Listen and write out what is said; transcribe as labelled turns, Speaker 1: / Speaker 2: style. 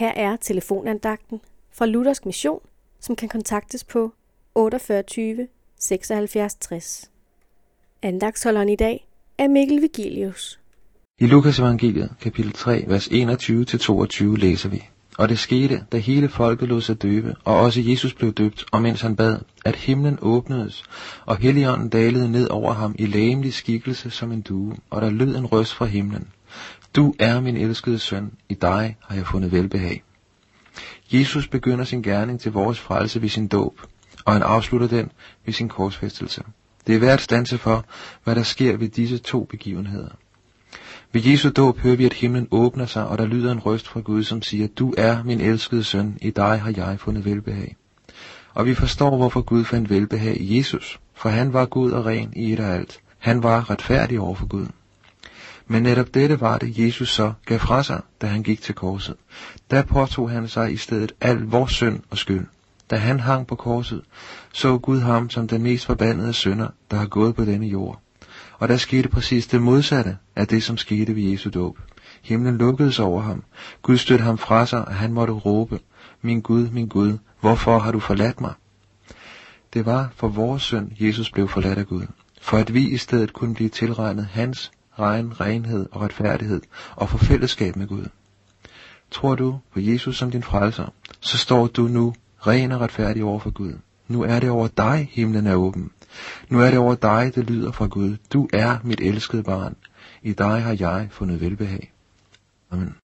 Speaker 1: Her er telefonandagten fra Luthersk Mission, som kan kontaktes på 48 76 60. Andagsholderen i dag er Mikkel Vigilius.
Speaker 2: I Lukas evangeliet, kapitel 3, vers 21-22 læser vi. Og det skete, da hele folket lod sig døbe, og også Jesus blev døbt, og mens han bad, at himlen åbnedes, og helligånden dalede ned over ham i lægemlig skikkelse som en due, og der lød en røst fra himlen. Du er min elskede søn, i dig har jeg fundet velbehag. Jesus begynder sin gerning til vores frelse ved sin dåb, og han afslutter den ved sin korsfæstelse. Det er værd stanse for, hvad der sker ved disse to begivenheder. Ved Jesu dåb hører vi, at himlen åbner sig, og der lyder en røst fra Gud, som siger, Du er min elskede søn, i dig har jeg fundet velbehag. Og vi forstår, hvorfor Gud fandt velbehag i Jesus, for han var Gud og ren i et og alt. Han var retfærdig over for Gud. Men netop dette var det, Jesus så gav fra sig, da han gik til korset. Der påtog han sig i stedet al vores synd og skyld. Da han hang på korset, så Gud ham som den mest forbandede sønder, der har gået på denne jord. Og der skete præcis det modsatte af det, som skete ved Jesu dåb. Himlen lukkedes over ham. Gud stødte ham fra sig, og han måtte råbe, Min Gud, min Gud, hvorfor har du forladt mig? Det var for vores synd, Jesus blev forladt af Gud. For at vi i stedet kunne blive tilregnet hans ren renhed og retfærdighed og få fællesskab med Gud. Tror du på Jesus som din frelser, så står du nu ren og retfærdig over for Gud. Nu er det over dig, himlen er åben. Nu er det over dig, det lyder fra Gud. Du er mit elskede barn. I dig har jeg fundet velbehag. Amen.